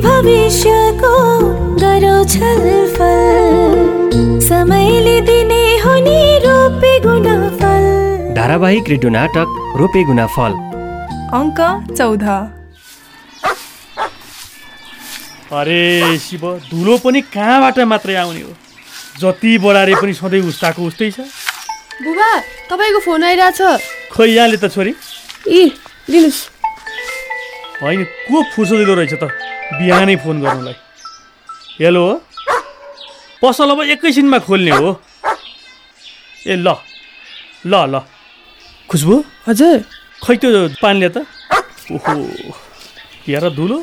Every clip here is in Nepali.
भविष्यको गरौ छलफल समयले दिने हो नि रोपे गुणफल। धारावाहिक रेडियो नाटक रोपे गुना फल अङ्क चौध। अरे शिव धुलो पनि कहाँबाट मात्रै आउने हो? जति बढारे पनि सधैँ उस्ताको उस्तै छ। बुबा तपाईँको फोन आइरहेछ। खोइ यहाँले त छोरी। इ लिनुहोस् होइन को फुर्सद दिँदो रहेछ त? बिहानै फोन गर्नुलाई। हेलो? पसल अब एकैछिनमा खोल्ने हो। ए ल ल ल। खुसबु? हजुर। खै त्यो पानीले त? ओहो हेर धुलो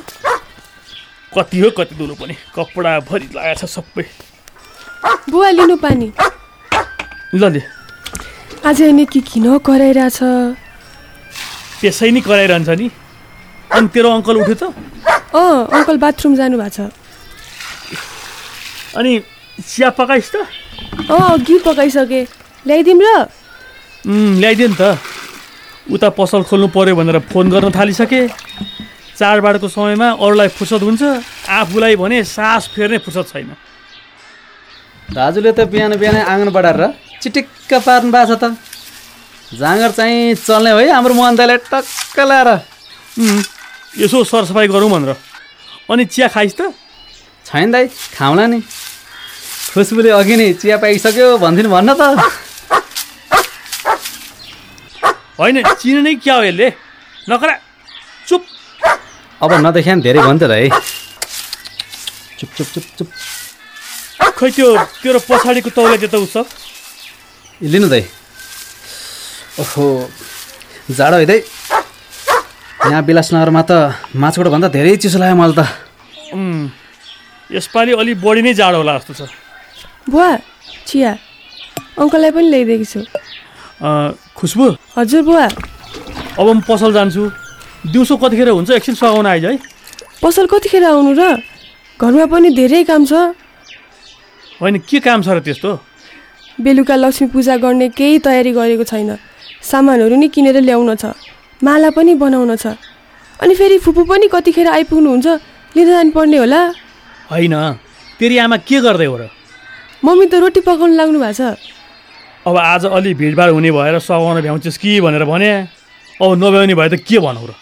कति हो कति धुलो पनि। कपडाभरि लगाएको छ सबै। बुवा लिनु पानी। ल ले। आज नि के किन कराइरहेछ? त्यसै नि कराइरहन्छ नि। अनि तेरो अङ्कल उठ्यो त? अँ अङ्कल बाथरुम जानुभएको छ। अनि चिया पकाइस् त? अँ अघि पकाइसकेँ। ल्याइदिउँ र। ल्याइदियो नि त। उता पसल खोल्नु पर्यो भनेर फोन गर्न थालिसके। चाडबाडको समयमा अरूलाई फुर्सद हुन्छ। आफूलाई भने सास फेर्ने फुर्सद छैन। दाजुले त बिहान बिहानै आँगन बढाएर चिटिक्क पार्नु भएको छ त। जाँगर चाहिँ चल्ने है हाम्रो मोहनदाले टक्क ल्याएर। यसो सरसफाइ गरौँ भनेर। अनि चिया खाइस् त। छैन दाइ खाउँला नि। खुसबुले अघि नै चिया पाइसक्यो भनिदिनु भन्न त। होइन चिने नै क्या हो यसले? नकरा चुप। अब नदेखा नि धेरै भन्थ्यो त है चुप चुप चुप चुप। खै त्यो तेरो पछाडिको तौले त्यो त उत्सव ए, लिनु दाइ ओहो जाडो है दाइ यहाँ विलासनगरमा त माछुकोट भन्दा धेरै चिसो लाग्यो मलाई त। उम्, यसपालि अलिक बढी नै जाडो होला जस्तो छ। बुवा चिया अङ्कललाई पनि ल्याइदिएकी छु। अँ, खुसबु? हजुर बुवा। अब म पसल जान्छु। दिउँसो कतिखेर हुन्छ? एकछिन सघाउन आइज है। पसल कतिखेर आउनु र? घरमा पनि धेरै काम छ। होइन के काम छ र त्यस्तो? बेलुका लक्ष्मी पूजा गर्ने केही तयारी गरेको छैन। सामानहरू नि किनेर ल्याउन छ। माला पनि बनाउन छ। अनि फेरि फुपू पनि कतिखेर आइपुग्नुहुन्छ लिन जानुपर्ने होला। होइन तेरि आमा के गर्दै हो र? मम्मी त रोटी पकाउनु लाग्नु भएको छ। अब आज अलि भिडभाड हुने भएर सघाउन भ्याउँछस् कि भनेर भने अब नभ्याउने भए त के भनौँ र?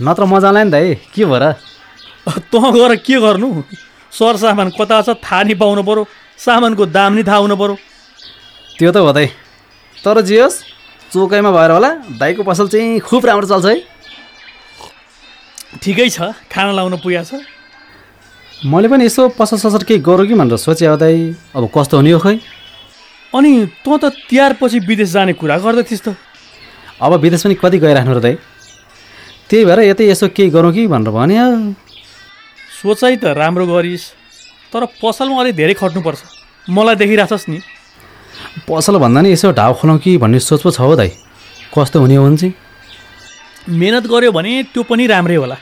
नत्र मजा आउँला नि दाइ के भयो र? तँ गएर के गर्नु? सरसामान कता छ थाहा नि पाउनु पऱ्यो सामानको दाम नि थाहा हुनु पऱ्यो त्यो त हो दाइ तर जे होस् चोकाइमा भएर होला। दाइको पसल चाहिँ खुब राम्रो चल्छ है। ठिकै छ खाना लाउन पुगेको छ। मैले पनि यसो पसल ससल केही गरौँ कि भनेर सोचेँ हो दाइ। अब कस्तो हुने हो खै अनि तँ त तिहारपछि विदेश जाने कुरा गर्दै थिइस् त। अब विदेश पनि कति गइराख्नु र दाइ। त्यही भएर यतै यसो केही गरौँ कि भनेर भने सोचाइ त राम्रो गरिस् तर पसलमा अलिक धेरै खट्नुपर्छ। मलाई देखिरहेछस् नि। पसल भन्दा नि यसो ढाउ खोलौँ कि भन्ने सोच पो छ हो दाइ। कस्तो हुने हो भने चाहिँ? मेहनत गऱ्यो भने त्यो पनि राम्रै होला।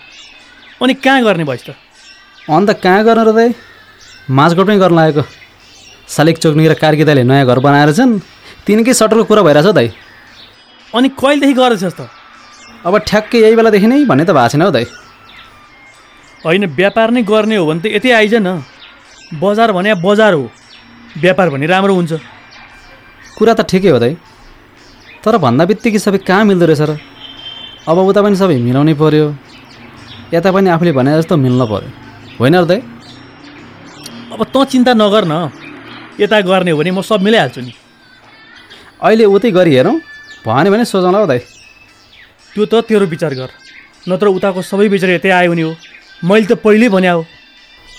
अनि कहाँ गर्ने भइस् त? अन्त कहाँ गर्न र दाइ? माझगोट पनि गर्न लागेको। सालिक चोक्नी र कार्की दाइले नयाँ घर बनाएर छन्। तिनकै सटरको कुरा भइरहेछ हौ दाइ। अनि कहिलेदेखि गर्दैछस् त अब ठ्याक्कै यही बेलादेखि नै भन्ने त भएको छैन हौ दाइ। होइन व्यापार नै गर्ने हो भने त यतै आइज न। बजार भने बजार हो। व्यापार भने राम्रो हुन्छ। कुरा त ठिकै हो दाइ। तर भन्दा बित्तिकै सबै कहाँ मिल्दो रहेछ र? अब उता पनि सबै मिलाउनै पर्यो। यता पनि आफूले भने जस्तो मिल्न पर्यो। होइन र दाइ? अब तँ चिन्ता नगर न। यता गर्ने हो भने म सब मिलाइहाल्छु नि। अहिले उतै गरी हेरौँ। भने भने सोचौँला हौ दाइ। त्यो त तेरो विचार गर। नत्र उताको सबै विचार यतै आयो भने हो। मैले त पहिल्यै भने हो।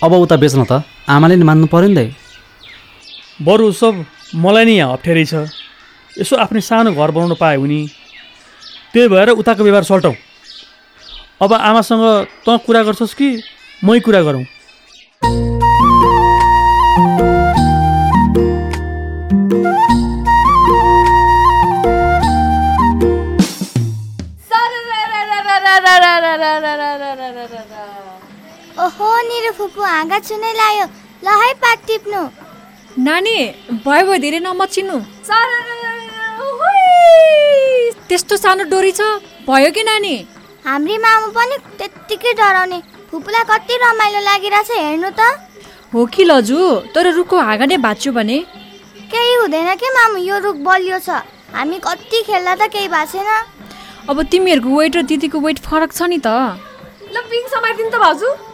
अब उता बेच्न त आमाले नि मान्नु पऱ्यो नि दाइ। बरु सब मलाई नै यहाँ अप्ठ्यारै छ। यसो आफ्नै सानो घर बनाउनु पायो भने त्यही भएर उताको व्यवहार सल्टाउँ अब आमासँग तँ कुरा गर्छस् कि मै कुरा गरौँ? ओहो निरो फुपू हाँगा छुनै लायो ल है पात टिप्नु। नानी भयो भयो धेरै नमचिनु। त्यस्तो सानो डोरी छ भयो कि नानी? हाम्री मामु पनि त्यत्तिकै डराउने। फुपूलाई कति रमाइलो लागिरहेछ हेर्नु त। हो कि लजु? तर रुखको हाँगाले भाँच्यो भने? केही हुँदैन के मामु यो रुख बलियो छ। हामी कति खेल्दा त केही भएको छैन। अब तिमीहरूको वेट र दिदीको वेट फरक छ नि त। ल पिङ समाइदिनु त भाउजू।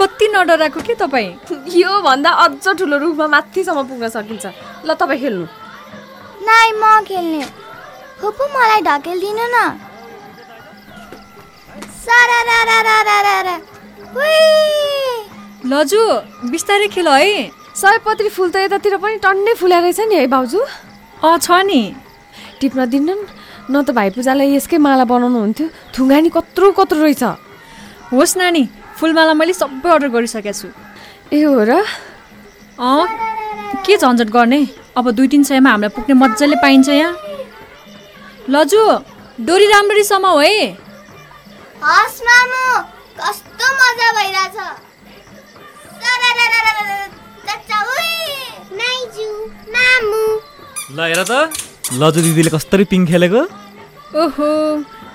कति नडराएको के तपाईँ? यो भन्दा अझ ठुलो रुखमा माथिसम्म पुग्न सकिन्छ। ल तपाईँ खेल्नु। नाइ म खेल्ने। फुपू मलाई ढकेलिदिनु न। लजु बिस्तारै खेल है। सयपत्री फुल त यतातिर पनि टन्नै फुल्या रहेछ नि है भाउजू। अँ छ नि। टिप्न दिनु न त भाइ पूजालाई यसकै माला बनाउनु हुन्थ्यो। थुङ्गा नि कत्रो कत्रो रहेछ। होस् नानी। फुलमाला मैले सबै अर्डर गरिसकेको छु। ए हो र? अँ? के झन्झट गर्ने? अब दुई तिन सयमा हामीलाई पुग्ने मजाले पाइन्छ यहाँ। लजु डोरी राम्ररी समाऊ है। हस् मामु कस्तो मजा भइरहेछ। ल हेर त। लजु दिदीले कस्तरी पिङ खेलेको? ओहो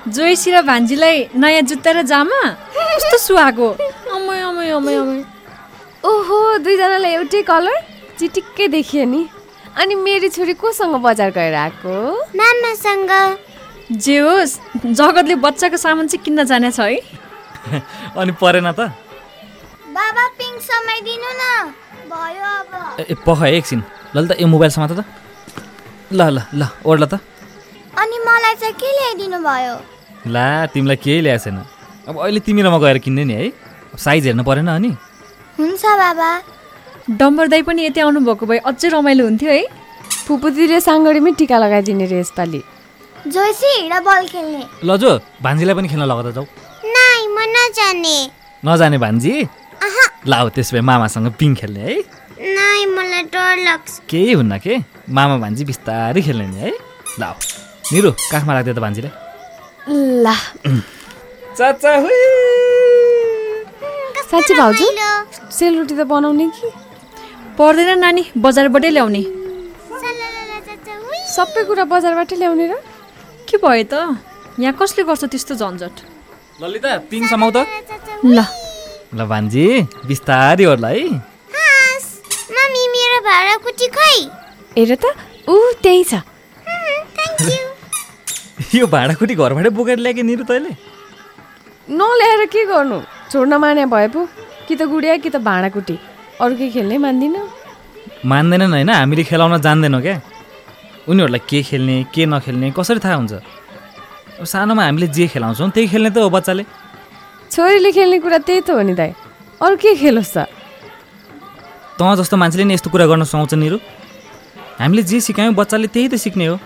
जोइसी र भान्जीलाई नयाँ जुत्ता र जामा? कस्तो सुहाएको? अमै अमै अमै अमै ओहो दुईजनालाई एउटै कलर? चिटिक्कै देखियो नि। अनि मेरी छोरी कोसँग बजार गएर आएको? मामासँग। जे होस् जगतले बच्चाको सामान चाहिँ किन्न जानेछ है? अनि परेन त? बाबा पिङ समाइदिनु न। भयो अब। ए ए, पख है एकछिन। ल त यो मोबाइल समात त। ल ल ल ओर्ल त। अनि मलाई चाहिँ के ल्याइदिनु भयो? ला तिमीलाई केही ल्याएको छैन। अब अहिले तिमी र म गएर किन्ने नि है। साइज हेर्नु परेन अनि। हुन्छ बाबा। डम्बर दाई पनि यति आउनुभएको भए अझै रमाइलो हुन्थ्यो है। फुपूतिरले साङ्गडीमै टिका लगाइदिने रे यसपालि। जोइसी हिँड बल खेल्ने। लजु भान्जीलाई पनि खेल्न लग त जाऊ। नाइ म नजाने। नजाने भान्जी? ल अब त्यसो भए मामासँग पिङ खेल्ने है। नाइ मलाई डर लाग्छ। केही हुन्न के? मामा भान्जी बिस्तारै खेल्ने नि है। ल निरु काखमा राख्दै त भान्जीलाई। ल। चाचा साँच्ची भाउजू सेलरोटी त बनाउने कि? पर्दैन नानी बजारबाटै ल्याउने। सबै कुरा बजारबाटै ल्याउने र? के भयो त? यहाँ कसले गर्छ त्यस्तो झन्झट? ललिता पिङ समाउ त। ल। ल भान्जी बिस्तारै ओर्ला है मम्मी मेरो भाडा कुटी खै हेर त ऊ त्यही छ। यो भाँडाकुटी घरबाटै बोकेर ल्याएके निरु तैँले। नल्याएर के गर्नु? छोड्न माने भए पो। कि त गुडिया कि त भाँडाकुटी। अरू केही खेल्नै मान्दिनँ। मान्दैनन् होइन हामीले खेलाउन जान्दैनौँ क्या। उनीहरूलाई के खेल्ने के नखेल्ने कसरी थाहा हुन्छ? अब सानोमा हामीले जे खेलाउँछौँ त्यही खेल्ने त हो बच्चाले। छोरीले खेल्ने कुरा त्यही त हो नि दाइ। अरू के खेलोस् त? तँ जस्तो मान्छेले नि यस्तो कुरा गर्न सुहाउँछ निरु। हामीले जे सिकायौँ बच्चाले त्यही त सिक्ने हो।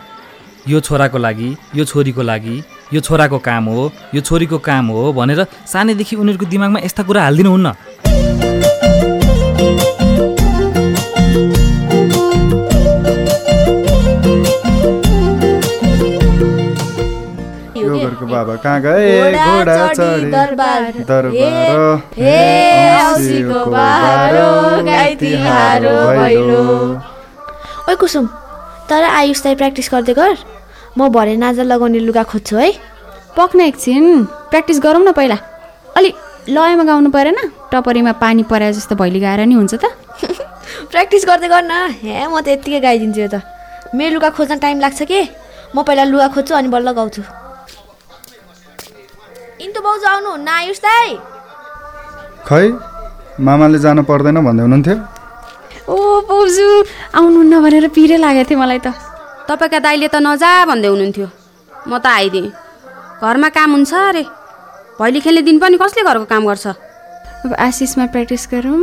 यो छोराको लागि यो छोरीको लागि यो छोराको काम हो यो छोरीको काम हो भनेर सानैदेखि उनीहरूको दिमागमा यस्ता कुरा हालिदिनुहुन्न। यो घरको बाबा कहाँ गए? घोडा चढे दरबार। औँसीको बारो गाई तिहारो भैलो। ओइ कुसुम तर आयुषलाई प्र्याक्टिस गर्दै गर। म भरे नाजा लगाउने लुगा खोज्छु है। पक्न एकछिन। प्र्याक्टिस गरौँ न पहिला। अलि लयमा गाउनु परेन। टपरीमा पानी परे जस्तो भैली गाएर नि हुन्छ त। प्र्याक्टिस गर्दै गर न हे म त यत्तिकै गाइदिन्छु यो त। मेरो लुगा खोज्न टाइम लाग्छ कि? म पहिला लुगा खोज्छु अनि बल्ल गाउँछु। इन्टु बाउजू आउनुहुन्न आयुष दाई। खै मामाले जानु पर्दैन भन्दै हुनुहुन्थ्यो। ओ बाउजू आउनुहुन्न भनेर पिरै लागेको थियो मलाई त। तपाईँका दाइले त नजा भन्दै हुनुहुन्थ्यो। म त आइदिएँ। घरमा काम हुन्छ अरे। भैली खेल्ने दिन पनि कसले घरको काम गर्छ? अब आशिषमा प्र्याक्टिस गरौँ।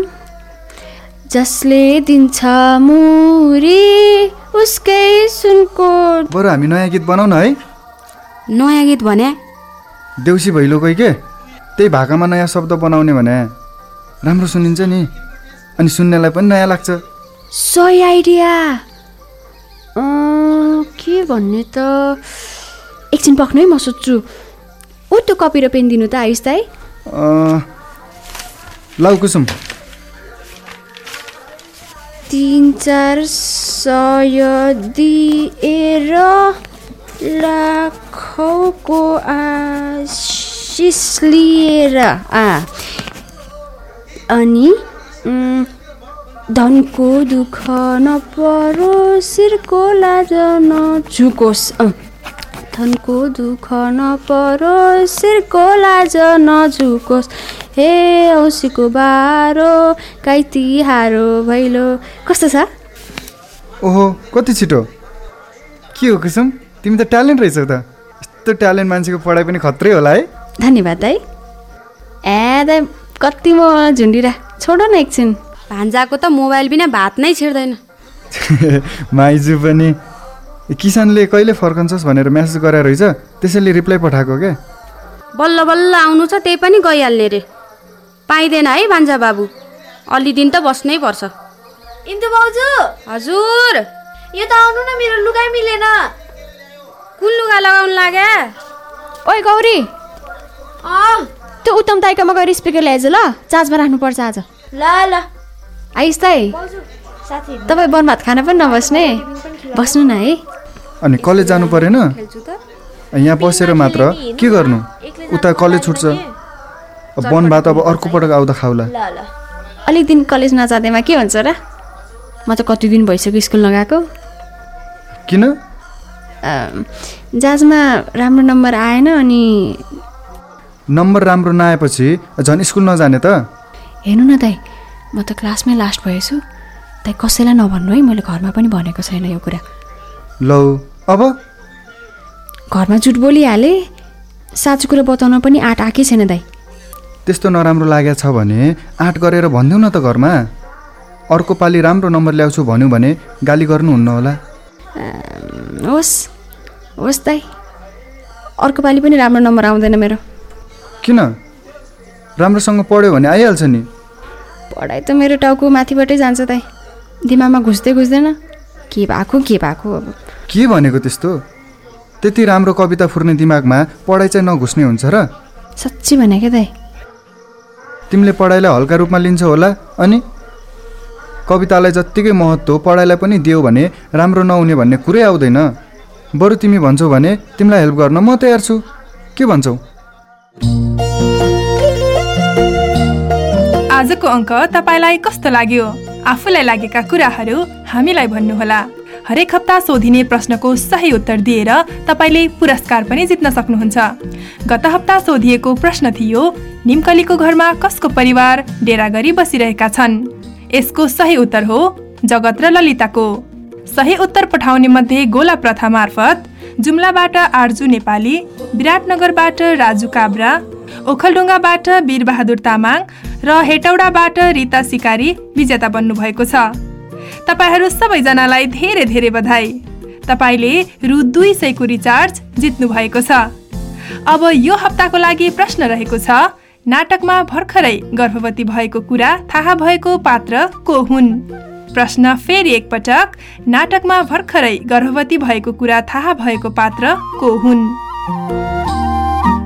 जसले दिन्छ मुरी उसकै सुनको बरु हामी नयाँ गीत बनाऊ न है। नयाँ गीत भने? देउसी भैलोकै के? त्यही भाकामा नयाँ शब्द बनाउने भने। राम्रो सुनिन्छ नि। अनि सुन्नेलाई पनि नयाँ लाग्छ। सही आइडिया। के भन्ने त एकछिन पक्नु है म सोध्छु। ऊ त्यो कपी र पेन दिनु त आयुष दाई? लाउ कुसुम। तिन चार सय दिएर लाखौँको आश कोसिस लिएर आ। अनि धनको दुःख नपरोस् शिरको लाज नझुकोस् धनको दुःख नपरोस् शिरको लाज नझुकोस् हे औँसीको बारो काइती हारो भैलो। कस्तो छ? ओहो कति छिटो? के हो कुसुम? तिमी त ट्यालेन्ट रहेछौ त। यस्तो ट्यालेन्ट मान्छेको पढाइ पनि खत्रै होला है। धन्यवाद दाइ ए दाइ कति म झुन्डिरा। छोड न एकछिन। भान्जाको त मोबाइल बिना भात नै छिर्दैन। माइजू पनि किसानले कहिले फर्कन्छस् भनेर म्यासेज गरेर रहेछ? त्यसैले रिप्लाई पठाएको क्या बल्ल बल्ल आउनु छ त्यही पनि गइहाल्ने रे। पाइँदैन है भान्जा बाबु। अलि दिन त बस्नै पर्छ। इन्दु भाउजू हजुर। यो त आउनु न मेरो लुगाइ मिलेन। कुन लुगा लगाउनु लाग्यो ओइ गौरी। अँ। त्यो उत्तम दाइकोमा गएर स्पिकर ल्याएछ ल। चार्जमा राख्नुपर्छ आज। ल ल। आइस साथी तपाईँ बनभात खान पनि नबस्ने। बस्नु न है। अनि कलेज जानु परेन? यहाँ बसेर मात्र के गर्नु? उता कलेज छुट्छ। वन भात अब अर्को पटक आउँदा खाउला। अलिक दिन कलेज नजाँदैमा के हुन्छ र? म त कति दिन भइसक्यो स्कुल लगाएको किन? जाँचमा राम्रो नम्बर आएन अनि नम्बर राम्रो नआएपछि झन् स्कुल नजाने त। हेर्नु न दाइ म त क्लासमै लास्ट भएछु। दाइ कसैलाई नभन्नु है मैले घरमा पनि भनेको छैन यो कुरा। लौ अब? घरमा जुट बोलिहालेँ साँचो कुरो बताउन पनि आँट आएकै छैन दाइ। त्यस्तो नराम्रो लागेको छ भने आँट गरेर भनिदेऊ न त घरमा। अर्को पालि राम्रो नम्बर ल्याउँछु भन्यो भने गाली गर्नुहुन्न होला। होस् होस् दाइ। अर्को पालि पनि राम्रो नम्बर आउँदैन मेरो। किन? राम्रोसँग पढ्यो भने आइहाल्छ नि। पढाइ त मेरो टाउको माथिबाटै जान्छ दाइ दिमागमा घुस्दै घुस्दैन। के भएको के भएको अब? के भनेको त्यस्तो? त्यति राम्रो कविता फुर्ने दिमागमा पढाइ चाहिँ नघुस्ने हुन्छ र? साँच्ची भने क्या दाइ तिमीले पढाइलाई हल्का रूपमा लिन्छौ होला अनि? कवितालाई जत्तिकै महत्त्व पढाइलाई पनि दियो भने राम्रो नहुने भन्ने कुरै आउँदैन। बरु तिमी भन्छौ भने तिमीलाई हेल्प गर्न म तयार छु। के भन्छौ? आजको अङ्क तपाईँलाई कस्तो लाग्यो? आफूलाई लागेका कुराहरू हामीलाई भन्नुहोला। हरेक हप्ता सोधिने प्रश्नको सही उत्तर दिएर तपाईँले पुरस्कार पनि जित्न सक्नुहुन्छ। गत हप्ता सोधिएको प्रश्न थियो निमकलीको घरमा कसको परिवार डेरा गरी बसिरहेका छन्? यसको सही उत्तर हो जगत र ललिताको। सही उत्तर पठाउने मध्ये गोला प्रथा मार्फत जुम्लाबाट आर्जु नेपाली विराटनगरबाट राजु काब्रा ओखलढुङ्गाबाट वीरबहादुर तामाङ र हेटौडाबाट रिता सिकारी विजेता बन्नुभएको छ। तपाईँहरू सबैजनालाई धेरै धेरै बधाई। तपाईँले रु दुई सयको रिचार्ज जित्नु भएको छ। अब यो हप्ताको लागि प्रश्न रहेको छ नाटकमा भर्खरै गर्भवती भएको कुरा थाहा भएको पात्र को हुन्? प्रश्न फेरि एकपटक नाटकमा भर्खरै गर्भवती भएको कुरा थाहा भएको पात्र को हुन्?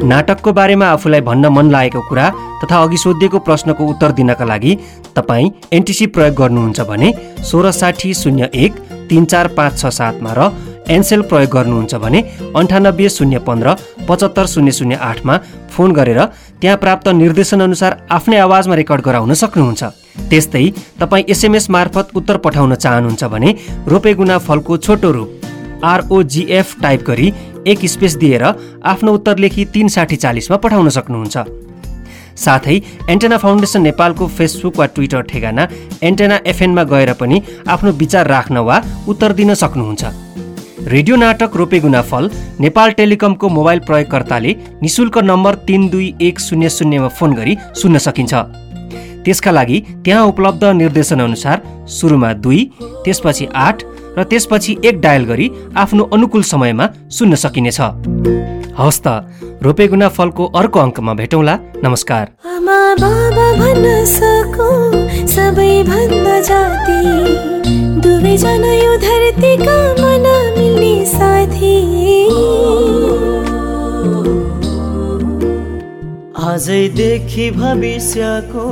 नाटकको बारेमा आफूलाई भन्न मन लागेको कुरा तथा अघि सोधिएको प्रश्नको उत्तर दिनका लागि तपाईँ एनटिसी प्रयोग गर्नुहुन्छ भने सोह्र साठी शून्य एक तिन चार पाँच छ सातमा र एनसेल प्रयोग गर्नुहुन्छ भने अन्ठानब्बे शून्य पन्ध्र पचहत्तर शून्य शून्य आठमा फोन गरेर त्यहाँ प्राप्त निर्देशनअनुसार आफ्नै आवाजमा रेकर्ड गराउन सक्नुहुन्छ। त्यस्तै तपाईँ एसएमएस मार्फत उत्तर पठाउन चाहनुहुन्छ भने रोपेगुना फलको छोटो रूप आरओजिएफ टाइप गरी एक स्पेस दिएर आफ्नो उत्तर लेखी तिन साठी चालिसमा पठाउन सक्नुहुन्छ। साथै एन्टेना फाउन्डेसन नेपालको फेसबुक वा ट्विटर ठेगाना एन्टेना एफएनमा गएर पनि आफ्नो विचार राख्न वा उत्तर दिन सक्नुहुन्छ। रेडियो नाटक रोपेगुना फल नेपाल टेलिकमको मोबाइल प्रयोगकर्ताले निशुल्क नम्बर तिन दुई एक शून्य शून्यमा फोन गरी सुन्न सकिन्छ। त्यसका लागि त्यहाँ उपलब्ध निर्देशनअनुसार सुरुमा दुई त्यसपछि आठ र त्यसपछि एक डायल गरी आफ्नो अनुकूल समयमा सुन्न सकिनेछ। हवस् त रोपेगुना फलको अर्को अङ्कमा भेटौँला। नमस्कार। आमा बाबा भन्न दुवैजना यो धरतीका मन मिल्ने साथी। आजैदेखि भविष्यको